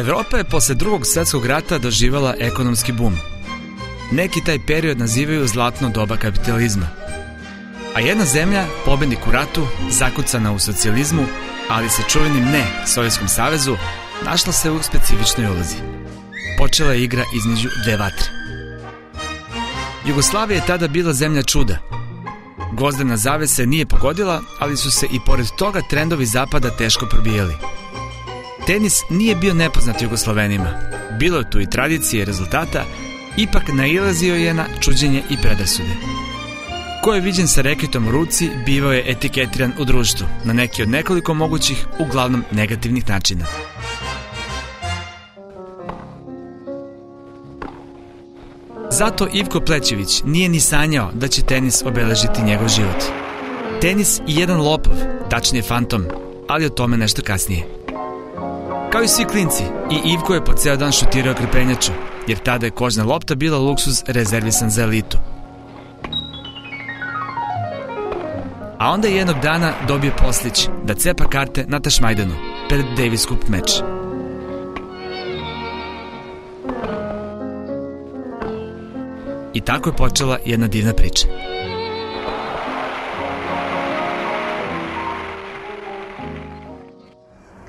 Evropa je posle drugog svetskog rata doživala ekonomski bum. Neki taj period nazivaju zlatno doba kapitalizma. A jedna zemlja, pobednik u ratu, zakucana u socijalizmu, ali sa čuvenim ne Sovjetskom savezu, našla se u specifičnoj ulozi. Počela je igra između dve vatre. Jugoslavija je tada bila zemlja čuda. Gozdena zavese nije pogodila, ali su se i pored toga trendovi zapada teško probijali – Tenis nije bio nepoznat Jugoslovenima. Bilo je tu i tradicije i rezultata, ipak nailazio je na čuđenje i predrasude. Ko je viđen sa reketom u ruci, bivao je etiketiran u društvu, na neki od nekoliko mogućih, uglavnom negativnih načina. Zato Ivko Plećević nije ni sanjao da će tenis obeležiti njegov život. Tenis i jedan lopov, tačnije fantom, ali o tome nešto kasnije. Kao i svi klinci, i Ivko je po ceo dan šutirao krepenjaču, jer tada je kožna lopta bila luksuz rezervisan za elitu. A onda je jednog dana dobio poslić da cepa karte na Tašmajdanu pred Davis Cup meč. I tako je počela jedna divna priča.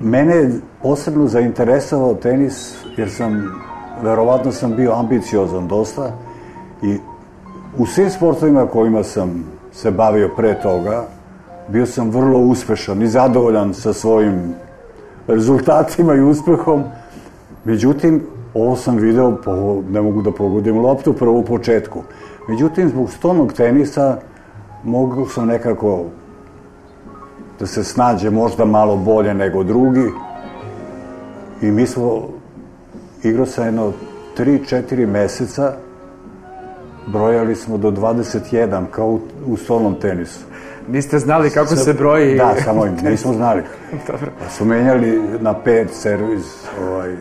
Mene je posebno zainteresovao tenis jer sam, verovatno sam bio ambiciozan dosta i u svim sportovima kojima sam se bavio pre toga, bio sam vrlo uspešan i zadovoljan sa svojim rezultatima i uspehom. Međutim, ovo sam video, po, ne mogu da pogodim loptu prvo u početku. Međutim, zbog stolnog tenisa mogu sam nekako da se snađe možda malo bolje nego drugi. I mi smo igrao sa jedno 3-4 meseca, brojali smo do 21, kao u, u stolnom tenisu. Niste znali kako se broji? Da, samo nismo znali. Dobro. Pa su menjali na pet servis, ovaj,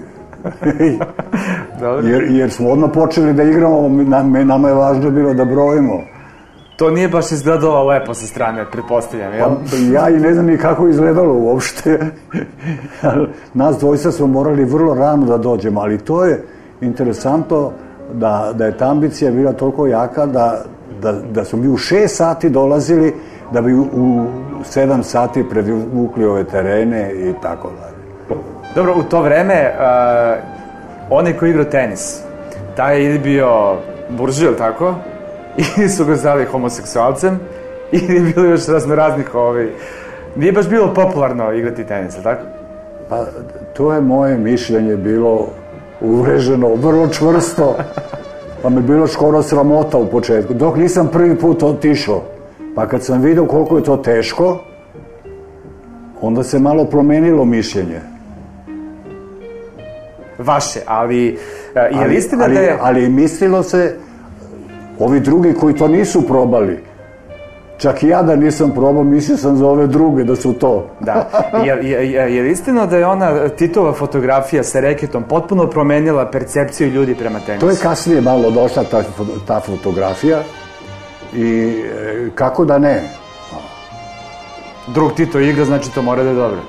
Dobro. jer, jer smo odmah počeli da igramo, nama je važno bilo da brojimo. To nije baš izgledalo lepo sa strane, pretpostavljam, jel? Pa, ja i ne znam ni kako izgledalo uopšte. Nas dvojca smo morali vrlo rano da dođemo, ali to je interesantno da, da je ta ambicija bila toliko jaka da, da, da smo mi u šest sati dolazili da bi u, u sedam sati predvukli ove terene i tako dalje. Dobro, u to vreme uh, onaj ko igra tenis, taj je bio buržu, ili tako? ili su ga zvali homoseksualcem, ili bilo još raznoraznih ovaj... Nije baš bilo popularno igrati tenis, tako? Pa, to je moje mišljenje bilo uvreženo, vrlo čvrsto, pa me bilo skoro sramota u početku, dok nisam prvi put otišao. Pa kad sam vidio koliko je to teško, onda se malo promenilo mišljenje. Vaše, ali je li istina ali, da je... Ali mislilo se Ovi drugi koji to nisu probali, čak i ja da nisam probao, mislio sam za ove druge da su to. da. Je, je, je, je istina da je ona Titova fotografija sa reketom potpuno promenila percepciju ljudi prema tenisu? To je kasnije malo došla ta, ta fotografija i e, kako da ne. Drug Tito igra, znači to mora da je dobro.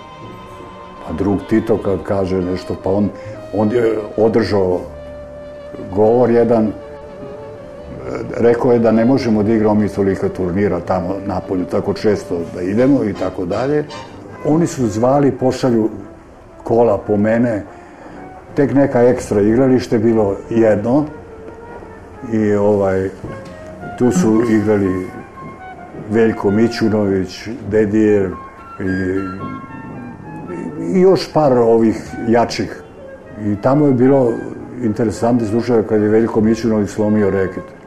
Pa drug Tito kad kaže nešto, pa on, on je održao govor jedan, rekao je da ne možemo da igramo mi tolika turnira tamo napolju tako često da idemo i tako dalje. Oni su zvali, pošalju kola po mene, tek neka ekstra igralište bilo jedno i ovaj tu su igrali Veljko Mićunović, Dedijer i, i još par ovih jačih. I tamo je bilo interesantni slučaj kad je Veljko Mićunović slomio reket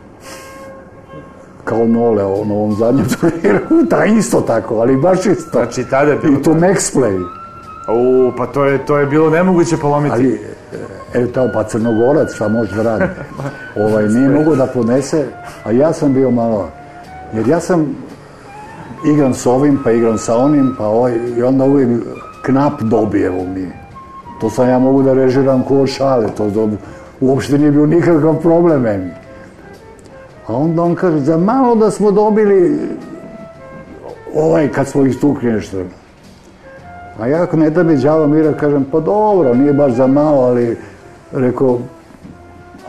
kao nole on, ovom zadnjem turniru, da isto tako, ali baš isto. Znači, tada je bilo... I to max play. U, pa to je, to je bilo nemoguće polomiti. Ali, evo tamo, pa Crnogorac, šta može da radi? ovaj, nije mogo da podnese, a ja sam bio malo, jer ja sam igram s ovim, pa igram sa onim, pa ovaj, i onda uvijek knap dobijemo mi. To sam ja mogu da režiram ko šale, to dob... uopšte nije bio nikakav problem meni. A onda on kaže, za malo da smo dobili ovaj, kad smo istukli nešto. A ja ako ne da mi đavo mira, kažem, pa dobro, nije baš za malo, ali rekao,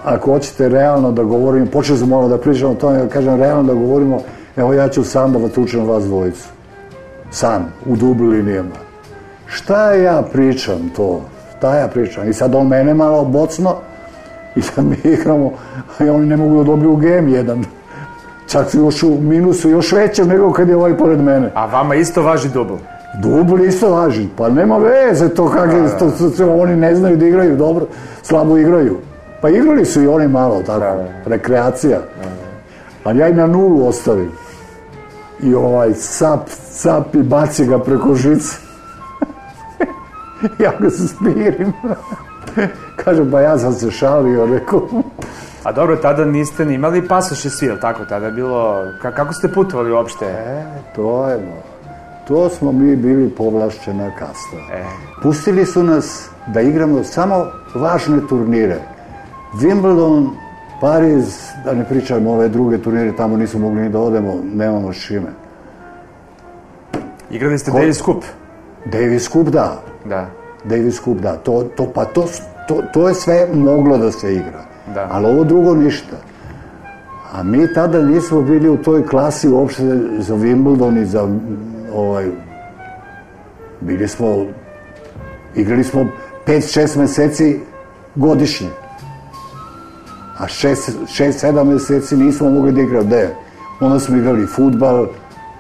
ako hoćete realno da govorimo, počeli smo ono da pričamo o tome, kažem realno da govorimo, evo ja ću sam da tučem vas dvojicu. Sam, u dublu linijama. Šta ja pričam to? Šta ja pričam? I sad on mene malo bocno, i sad mi igramo, oni ne mogu da dobiju game jedan. Čak su još u minusu, još većem nego kad je ovaj pored mene. A vama isto važi dubl? Dubl isto važi, pa nema veze to kako, da, to, to, to, oni ne znaju da igraju dobro, slabo igraju. Pa igrali su i oni malo, tako, da, da. rekreacija. Da, da. Ali ja i na nulu ostavim. I ovaj cap, cap i baci ga preko žice. ja ga se smirim. Kažem, pa ja sam se šalio, rekao. A dobro, tada niste ni imali pasoše svi, ili tako? Tada je bilo... Kako ste putovali uopšte? E, to je... To smo mi bili povlašćena kasta. E. Pustili su nas da igramo samo važne turnire. Wimbledon, Pariz, da ne pričamo ove druge turnire, tamo nismo mogli ni da odemo, nemamo šime. Igrali ste Ko... Davis Cup? Davis Cup, da. Da. Davis Cup, da. To, to, pa to, to, to je sve moglo da se igra. Da. Ali ovo drugo ništa. A mi tada nismo bili u toj klasi uopšte za Wimbledon i za ovaj, bili smo, igrali smo 5-6 meseci godišnje. A 6-7 meseci nismo mogli da igrati. Gde? Onda smo igrali futbal,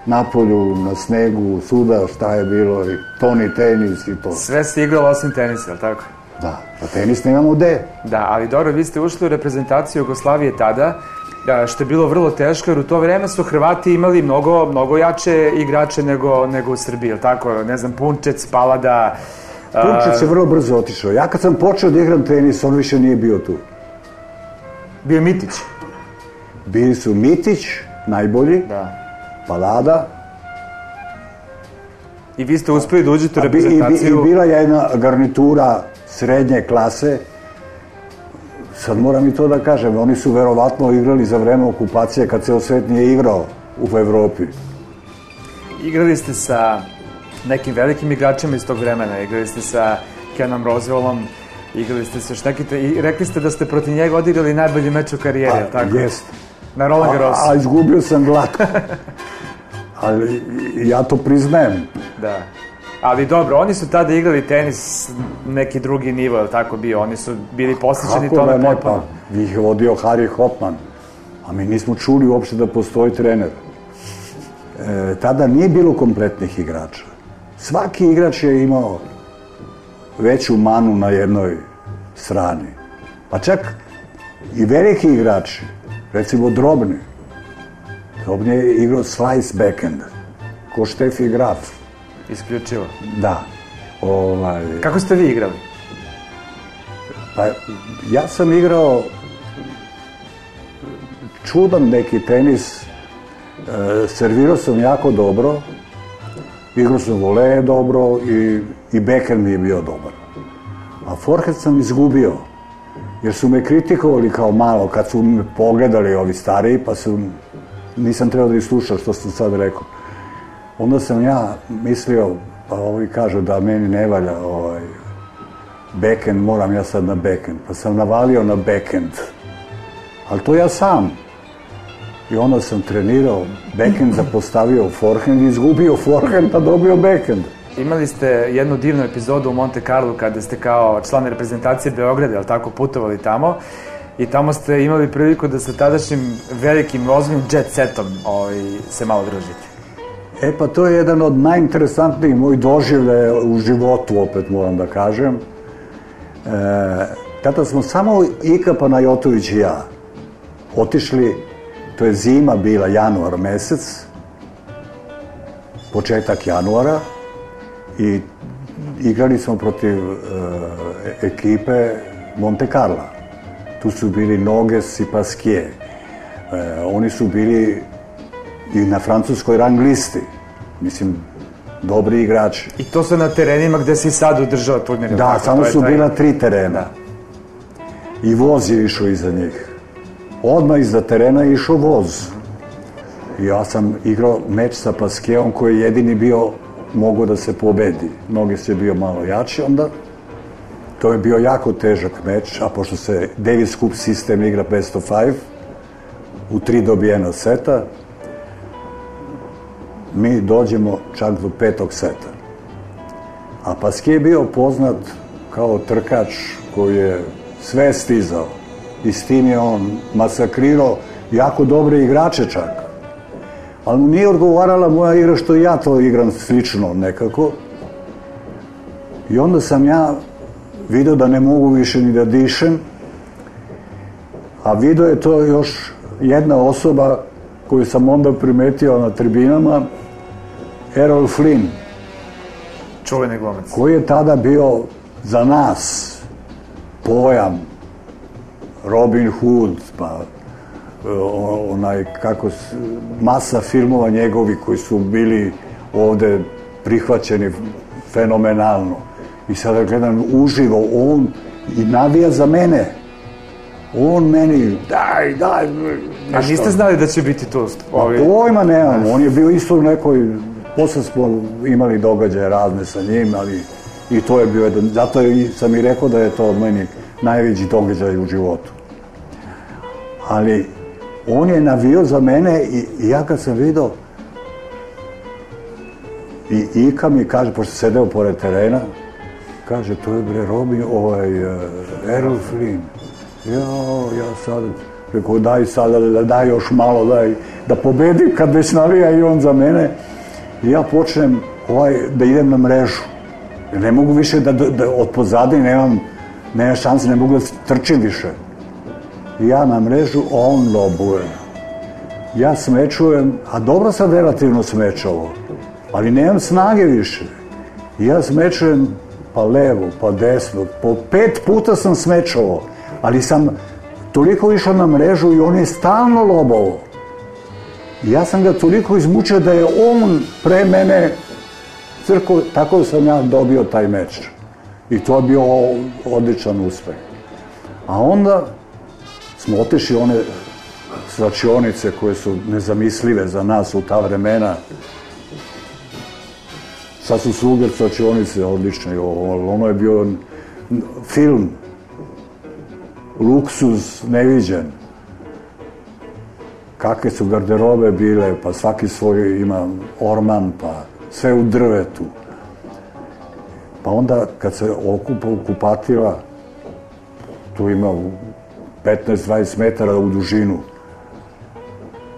napolju, na snegu, suda, šta je bilo, i toni tenis i to. Sve se igralo osim tenisa, je li tako? Da, pa tenis nemamo gde. Da, ali dobro, vi ste ušli u reprezentaciju Jugoslavije tada, da, što je bilo vrlo teško, jer u to vreme su Hrvati imali mnogo, mnogo jače igrače nego, nego u Srbiji, ili tako? Ne znam, Punčec, Palada... Punčec je vrlo brzo otišao. Ja kad sam počeo da igram tenis, on više nije bio tu. Bio je Mitić? Bili su Mitić, najbolji, da. Palada, I vi ste uspeli da uđete u reprezentaciju... I, i, I bila je jedna garnitura srednje klase, sad moram i to da kažem, oni su verovatno igrali za vreme okupacije kad ceo svet nije igrao u Evropi. Igrali ste sa nekim velikim igračima iz tog vremena, igrali ste sa Kenom Roswellom, igrali ste sa Štekite i rekli ste da ste protiv njega odigrali najbolji meč u karijeri, pa, tako? Jest. Na Roland Garros. A, a izgubio sam glatko. Ali ja to priznajem. Da. Ali dobro, oni su tada igrali tenis neki drugi nivo, je tako bio? Oni su bili posjećeni tome da ne, pa, njih je vodio Harry Hopman, a mi nismo čuli uopšte da postoji trener. E, tada nije bilo kompletnih igrača. Svaki igrač je imao veću manu na jednoj strani. Pa čak i veliki igrači, recimo Drobni. Drobni je igrao slice backhand, ko Štefi Graf Isključivo? Da. Ovaj... Kako ste vi igrali? Pa, ja sam igrao čudan neki tenis, e, servirao sam jako dobro, igrao sam vole dobro i, i beker mi je bio dobar. A forehand sam izgubio, jer su me kritikovali kao malo kad su me pogledali ovi stariji, pa su, nisam trebao da slušao što sam sad rekao. Onda sam ja mislio, pa ovi kažu da meni ne valja ovaj, backend, moram ja sad na backend. Pa sam navalio na backend. Ali to ja sam. I onda sam trenirao backend, zapostavio forehand izgubio forehand, pa dobio backend. Imali ste jednu divnu epizodu u Monte Carlo kada ste kao član reprezentacije Beograda, ali tako, putovali tamo i tamo ste imali priliku da sa tadašnjim velikim rozvim jet setom ovaj, se malo družite. E pa to je jedan od najinteresantnijih mojih doživljaja u životu, opet moram da kažem. E, tada smo samo Ika Panajotović i ja otišli, to je zima bila, januar mesec, početak januara, i igrali smo protiv e, ekipe Monte Carla. Tu su bili Noges i Pasquier. E, oni su bili i na francuskoj rang listi. Mislim, dobri igrači. I to su na terenima gde si sad održao turnir. Da, tako, samo su taj... bila tri terena. Da. I voz je išao iza njih. Odmah iza terena je išao voz. Ja sam igrao meč sa Paskeom koji je jedini bio mogo da se pobedi. Mnogi se bio malo jači onda. To je bio jako težak meč, a pošto se Davis Cup sistem igra best of five, u tri dobijena seta, mi dođemo čak do petog seta. A Paske je bio poznat kao trkač koji je sve stizao i s tim je on masakrirao jako dobre igrače čak. Ali mu nije odgovarala moja igra što ja to igram slično nekako. I onda sam ja video da ne mogu više ni da dišem, a video je to još jedna osoba koju sam onda primetio na tribinama, Errol Flynn. Čuveni glumac. Koji je tada bio za nas pojam Robin Hood, pa onaj, kako, masa filmova njegovi koji su bili ovde prihvaćeni fenomenalno. I sada gledam uživo, on i navija za mene. On meni, daj, daj, nešto. A niste znali da će biti? Ovi... Pa pojma nemam, on je bio isto u nekoj, posle smo imali događaje razne sa njim, ali i to je bio jedan, zato je, sam i rekao da je to od meni najveći događaj u životu. Ali on je navio za mene i, i ja kad sam vidio i Ika mi kaže, pošto sedeo pored terena, kaže, to je bre Robin, ovaj, uh, Errol Flynn. Ja, ja sad, rekao, daj sada, da daj još malo, daj, da pobedim kad već navija i on za mene. I ja počnem ovaj, da idem na mrežu. Ne mogu više da, da, da od pozadine nemam, nema šanse, ne mogu da trčim više ja na mrežu, on lobuje. Ja smečujem, a dobro sam relativno smečao, ali nemam snage više. Ja smečujem pa levo, pa desno, po pet puta sam smečao, ali sam toliko išao na mrežu i on je stalno lobao. Ja sam ga toliko izmučio da je on pre mene crko, tako sam ja dobio taj meč. I to je bio odličan uspeh. A onda smo otišli one svačionice koje su nezamislive za nas u ta vremena. Sad su svugdje svačionice odlične, ono je bio film, luksuz neviđen. Kakve su garderobe bile, pa svaki svoj ima orman, pa sve u drvetu. Pa onda kad se okupa, okupatila, tu ima 15-20 metara u dužinu.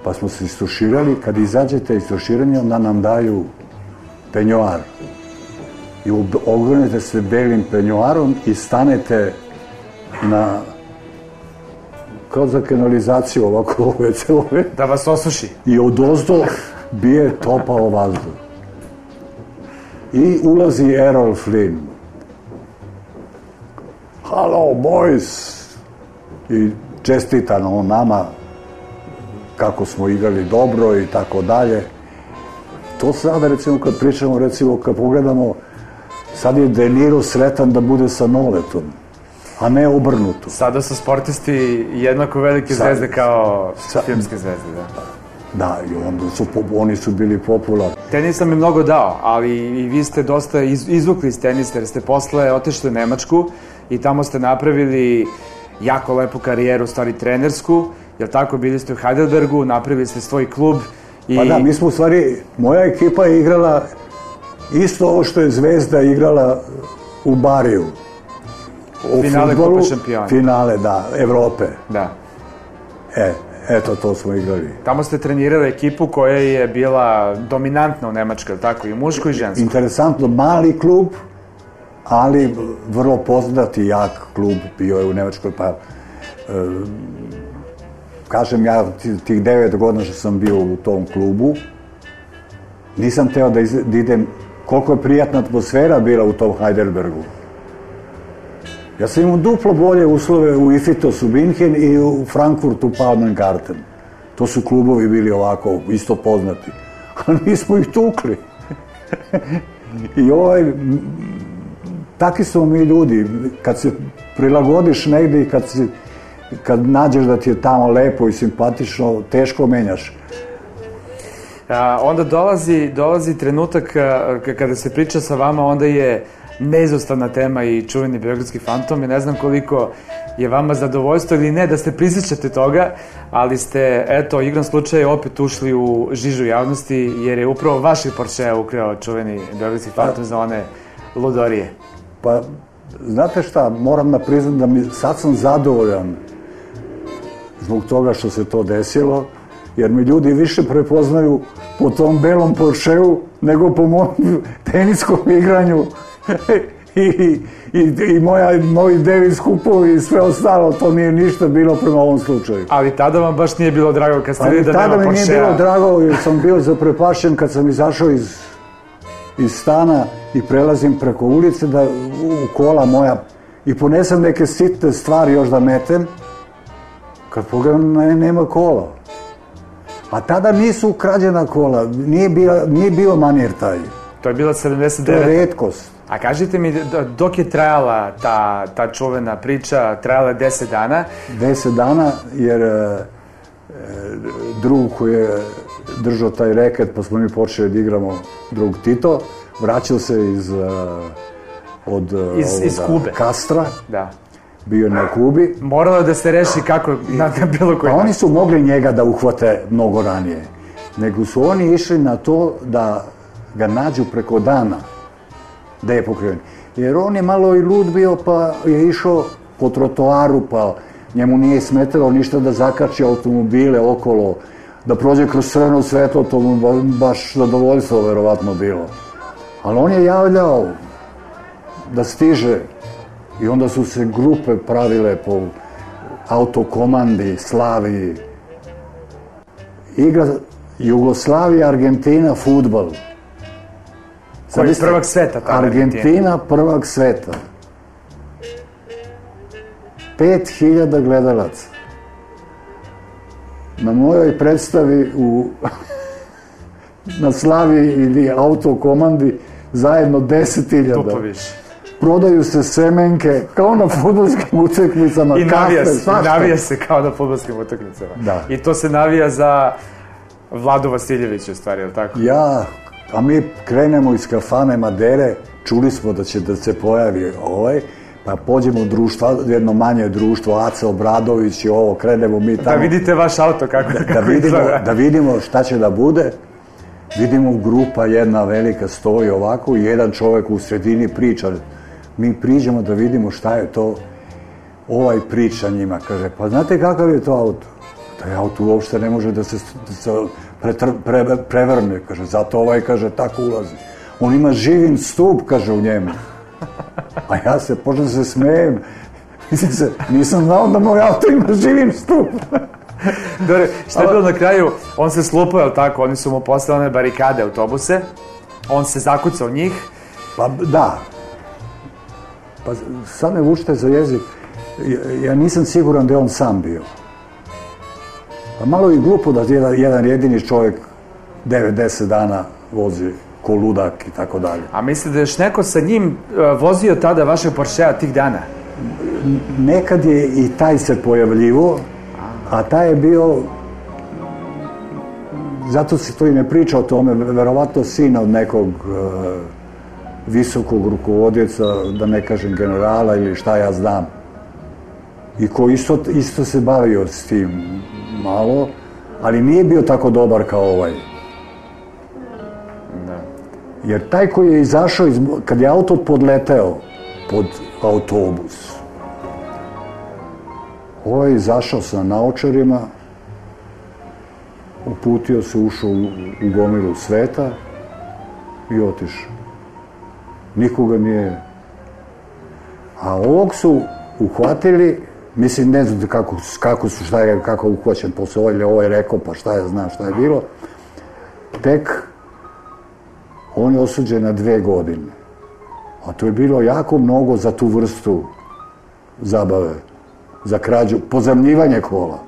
Pa smo se istuširali, kad izađete iz onda nam daju penjoar. I ogrnete se belim penjoarom i stanete na kao za kanalizaciju ovako ove celove. Da vas osuši. I od ozdo bije topao vazduh. I ulazi Errol Flynn. Hello, boys! i čestitan on nama kako smo igrali dobro i tako dalje. To sada recimo kad pričamo, recimo kad pogledamo, sad je Deniro sretan da bude sa Noletom, a ne obrnuto. Sada su sportisti jednako velike sad, zvezde kao sad, filmske zvezde, da. Da, i onda su, oni su bili popularni. Tenis nam je mnogo dao, ali i vi ste dosta iz, izvukli iz tenisa, jer ste posle otišli u Nemačku i tamo ste napravili jako lepu karijeru, stvari trenersku, jel tako, bili ste u Heidelbergu, napravili ste svoj klub i... Pa da, mi smo u stvari, moja ekipa je igrala isto ovo što je Zvezda igrala u Bariju. U finale futbolu. Finale, da, Evrope. Da. E, eto, to smo igrali. Tamo ste trenirali ekipu koja je bila dominantna u Nemačkoj, tako, i muško i žensko. Interesantno, mali klub, ali vrlo poznati jak klub bio je u Nemačkoj, pa e, kažem ja tih devet godina što sam bio u tom klubu, nisam teo da, iz, da idem, koliko je prijatna atmosfera bila u tom Heidelbergu. Ja sam imao duplo bolje uslove u Ifitos u Binhen i u Frankfurtu Palmengarten. To su klubovi bili ovako, isto poznati. A nismo ih tukli. I ovaj Taki smo mi ljudi, kad se prilagodiš negde i kad, si, kad nađeš da ti je tamo lepo i simpatično, teško menjaš. A, onda dolazi, dolazi trenutak a, kada se priča sa vama, onda je neizostavna tema i čuveni Beogradski fantom i ne znam koliko je vama zadovoljstvo ili ne da se prisjećate toga, ali ste, eto, igram slučaja opet ušli u žižu javnosti jer je upravo vaših Porsche ukrao čuveni Beogradski fantom za one ludorije. Pa, znate šta, moram da priznam da mi, sad sam zadovoljan zbog toga što se to desilo, jer mi ljudi više prepoznaju po tom belom Porscheu nego po mom teniskom igranju. I, i, i moja, moji devis kupovi i sve ostalo, to nije ništa bilo prema ovom slučaju. Ali tada vam baš nije bilo drago kad ste Ali vidjeli da tada nema mi nije bilo drago jer sam bio zaprepašen kad sam izašao iz, iz stana i prelazim preko ulice da u kola moja i ponesem neke sitne stvari još da metem kad pogledam ne, nema kola. A tada nisu krađena kola, nije, bila, nije bio manir taj. To je bila To je 79. redkost. A kažite mi, dok je trajala ta, ta čuvena priča, trajala je 10 dana, Deset dana jer e, e, drug koji je držao taj reket pa smo mi počeli da igramo drug Tito, vraćao se iz e, od Iz- iz ovoga Kube. Kastra, da, bio na Kubi, moralo da se reši kako, na, na bilo koji pa oni su mogli njega da uhvate mnogo ranije, nego su oni išli na to da ga nađu preko dana, da je pokriven. Jer on je malo i lud bio, pa je išao po trotoaru, pa njemu nije smetalo ništa da zakači automobile okolo, da prođe kroz crveno svetlo, to mu ba- baš zadovoljstvo verovatno bilo. Ali on je javljao da stiže i onda su se grupe pravile po autokomandi, Slaviji. Igra Jugoslavija, Argentina, futbal. Koji je prvak sveta tada Argentina, prvak sveta. 5000 gledalaca. Na mojoj predstavi u na Slavi ili autokomandi zajedno 10.000. Duplo više. Prodaju se semenke kao na futbolskim utakmicama. I navija kafe, se, navija se kao na futbolskim utakmicama. Da. I to se navija za Vladu Vasiljevića, stvari, je li tako? Ja, a mi krenemo iz kafane Madere, čuli smo da će da se pojavi ovaj, pa pođemo u društvo, jedno manje društvo, Aca Obradović i ovo, krenemo mi Da tamo. vidite vaš auto kako, da, kako vidimo, izgleda. da vidimo šta će da bude. Vidimo grupa jedna velika stoji ovako i jedan čovjek u sredini priča. Mi priđemo da vidimo šta je to. Ovaj priča njima, kaže, pa znate kakav je to auto? Taj auto uopšte ne može da se, da se pretr, pre, prevrne, kaže, zato ovaj, kaže, tako ulazi. On ima živin stup, kaže, u njemu. A ja se, počnem se smejem. Mislim se, nisam znao da moj auto ima živin stup. Dobre, šta je bilo na kraju? On se slupao, je tako? Oni su mu poslali one barikade autobuse. On se zakucao njih. Pa da. Pa sad me vučite za jezik. Ja, nisam siguran da je on sam bio. Pa malo i glupo da jedan, jedan jedini čovjek 9-10 dana vozi ko ludak i tako dalje. A mislite da još neko sa njim uh, vozio tada vašeg Porschea tih dana? Nekad je i taj se pojavljivo, a taj je bio zato se to i ne priča o tome, verovatno sin od nekog e, visokog rukovodjeca, da ne kažem generala ili šta ja znam. I ko isto, isto se bavio s tim malo, ali nije bio tako dobar kao ovaj. Da. Jer taj koji je izašao, iz, kad je auto podleteo pod autobus, ovaj je izašao sa naočarima, uputio se, ušao u, u gomilu sveta i otišao. Nikoga nije... A ovog su uhvatili, mislim, ne znam kako, kako su, šta je, kako je uhvaćen posle ovaj, ovaj rekao, pa šta je, zna šta je bilo. Tek on je osuđen na dve godine. A to je bilo jako mnogo za tu vrstu zabave. Za krađu, pozemljivanje kola.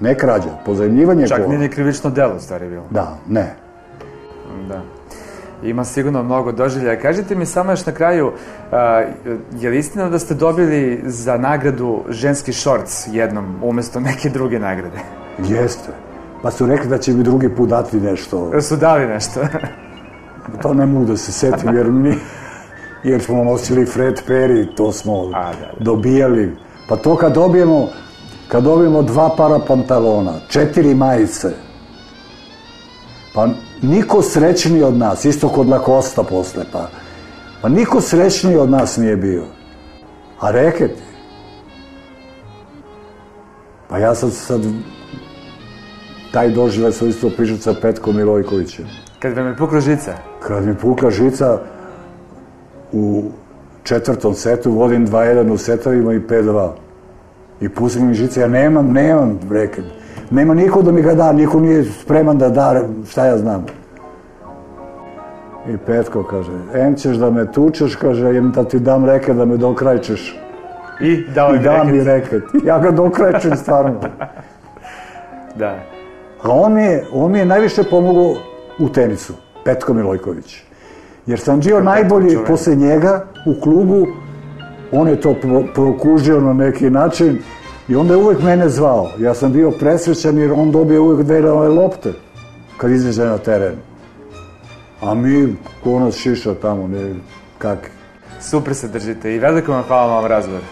Ne krađa, pozemljivanje Čak kola. nije ni krivično delo, stvari bilo. Da, ne. Da. Ima sigurno mnogo doživljaja. Kažite mi samo još na kraju, a, je li istina da ste dobili za nagradu ženski šorc jednom, umesto neke druge nagrade? Jeste. Pa su rekli da će mi drugi put dati nešto. Su dali nešto? To ne mogu da se setim jer mi jer smo nosili Fred Perry, to smo A, da, da. dobijali. Pa to kad dobijemo, kad dobijemo dva para pantalona, četiri majice, pa niko srećniji od nas, isto kod Lakosta posle, pa, pa niko srećniji od nas nije bio. A reketi, pa ja sam sad taj doživljaj sam isto pričao sa Petkom Milojkovićem. Kad vam je pukla žica? Kad mi pukla žica u četvrtom setu, vodim 2-1 u setovima i 5-2. I pustim mi žice, ja nemam, nemam reket. Nema niko da mi ga da, niko nije spreman da da, šta ja znam. I Petko kaže, em ćeš da me tučeš, kaže, em da ti dam reket da me dokrajčeš. I dao I da mi reket. Ja ga dokrajčem stvarno. Da. A on mi je, on mi je najviše pomogao u tenisu, Petko Milojković. Jer sam bio najbolji posle njega u klubu, on je to pro, prokužio na neki način i onda je uvek mene zvao. Ja sam bio presrećan jer on dobije uvek dve nove lopte kad izađe na teren. A mi, ko nas šiša tamo, ne, kak. Super se držite i veliko vam hvala na ovom razgovoru.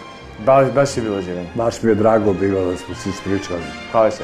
Baš, baš je bilo življenje. Baš mi je drago bilo da smo se ispričali. Hvala še.